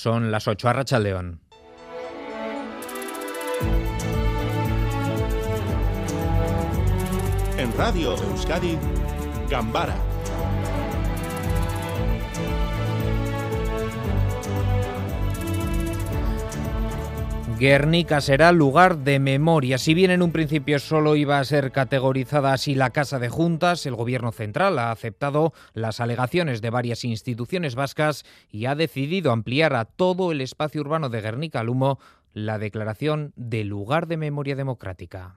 Son las 8 a León. En Radio Euskadi, Gambara Guernica será lugar de memoria. Si bien en un principio solo iba a ser categorizada así la Casa de Juntas, el Gobierno central ha aceptado las alegaciones de varias instituciones vascas y ha decidido ampliar a todo el espacio urbano de Guernica al humo la declaración de lugar de memoria democrática.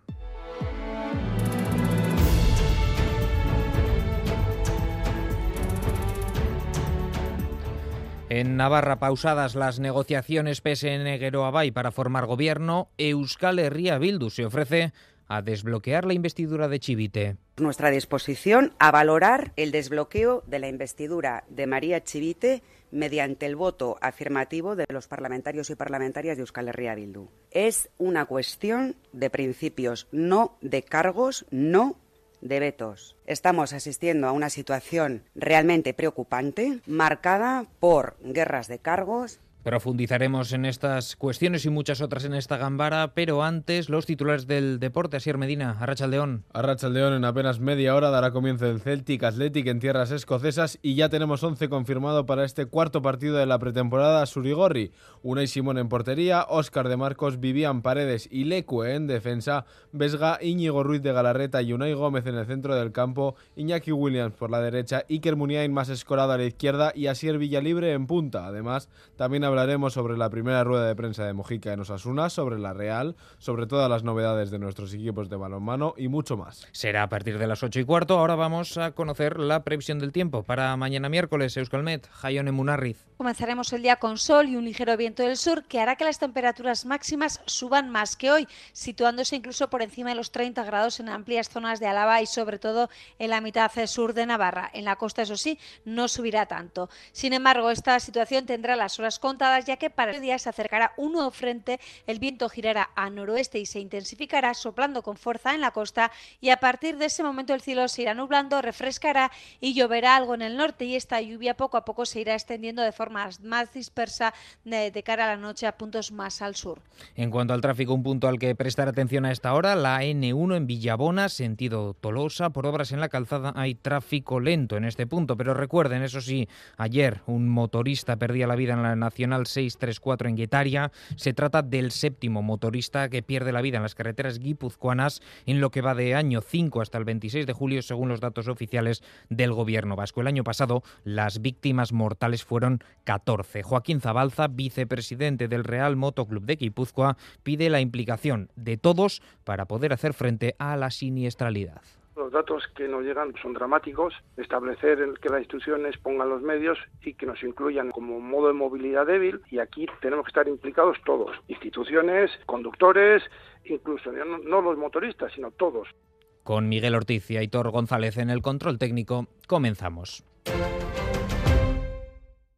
En Navarra, pausadas las negociaciones PSN-Geroabay para formar gobierno, Euskal Herria Bildu se ofrece a desbloquear la investidura de Chivite. Nuestra disposición a valorar el desbloqueo de la investidura de María Chivite mediante el voto afirmativo de los parlamentarios y parlamentarias de Euskal Herria Bildu. Es una cuestión de principios, no de cargos, no de vetos. Estamos asistiendo a una situación realmente preocupante, marcada por guerras de cargos, Profundizaremos en estas cuestiones y muchas otras en esta gambara, pero antes los titulares del deporte. Asier Medina, Arrachaldeón. Arrachaldeón en apenas media hora dará comienzo el Celtic Athletic en tierras escocesas y ya tenemos 11 confirmado para este cuarto partido de la pretemporada Surigorri. Unai Simón en portería, Óscar de Marcos, Vivian Paredes y Lecue en defensa, Vesga, Íñigo Ruiz de Galarreta y Unai Gómez en el centro del campo, Iñaki Williams por la derecha, Iker Muniain más escorado a la izquierda y Asier Villalibre en punta. Además, también hablaremos sobre la primera rueda de prensa de Mojica en Osasuna, sobre la Real, sobre todas las novedades de nuestros equipos de balonmano y mucho más. Será a partir de las 8 y cuarto. Ahora vamos a conocer la previsión del tiempo para mañana miércoles. Euskalmet, Jaione Munarriz. Comenzaremos el día con sol y un ligero viento del sur que hará que las temperaturas máximas suban más que hoy, situándose incluso por encima de los 30 grados en amplias zonas de Álava y sobre todo en la mitad sur de Navarra. En la costa, eso sí, no subirá tanto. Sin embargo, esta situación tendrá las horas ya que para el día se acercará un nuevo frente, el viento girará a noroeste y se intensificará, soplando con fuerza en la costa y a partir de ese momento el cielo se irá nublando, refrescará y lloverá algo en el norte y esta lluvia poco a poco se irá extendiendo de forma más dispersa de, de cara a la noche a puntos más al sur. En cuanto al tráfico, un punto al que prestar atención a esta hora, la N1 en Villabona, sentido Tolosa, por obras en la calzada hay tráfico lento en este punto, pero recuerden, eso sí, ayer un motorista perdía la vida en la Nacional 634 en Guetaria. Se trata del séptimo motorista que pierde la vida en las carreteras guipuzcoanas en lo que va de año 5 hasta el 26 de julio, según los datos oficiales del gobierno vasco. El año pasado las víctimas mortales fueron 14. Joaquín Zabalza, vicepresidente del Real Motoclub de Guipúzcoa, pide la implicación de todos para poder hacer frente a la siniestralidad. Los datos que nos llegan son dramáticos. Establecer que las instituciones pongan los medios y que nos incluyan como modo de movilidad débil. Y aquí tenemos que estar implicados todos, instituciones, conductores, incluso no, no los motoristas, sino todos. Con Miguel Ortiz y Aitor González en el control técnico, comenzamos.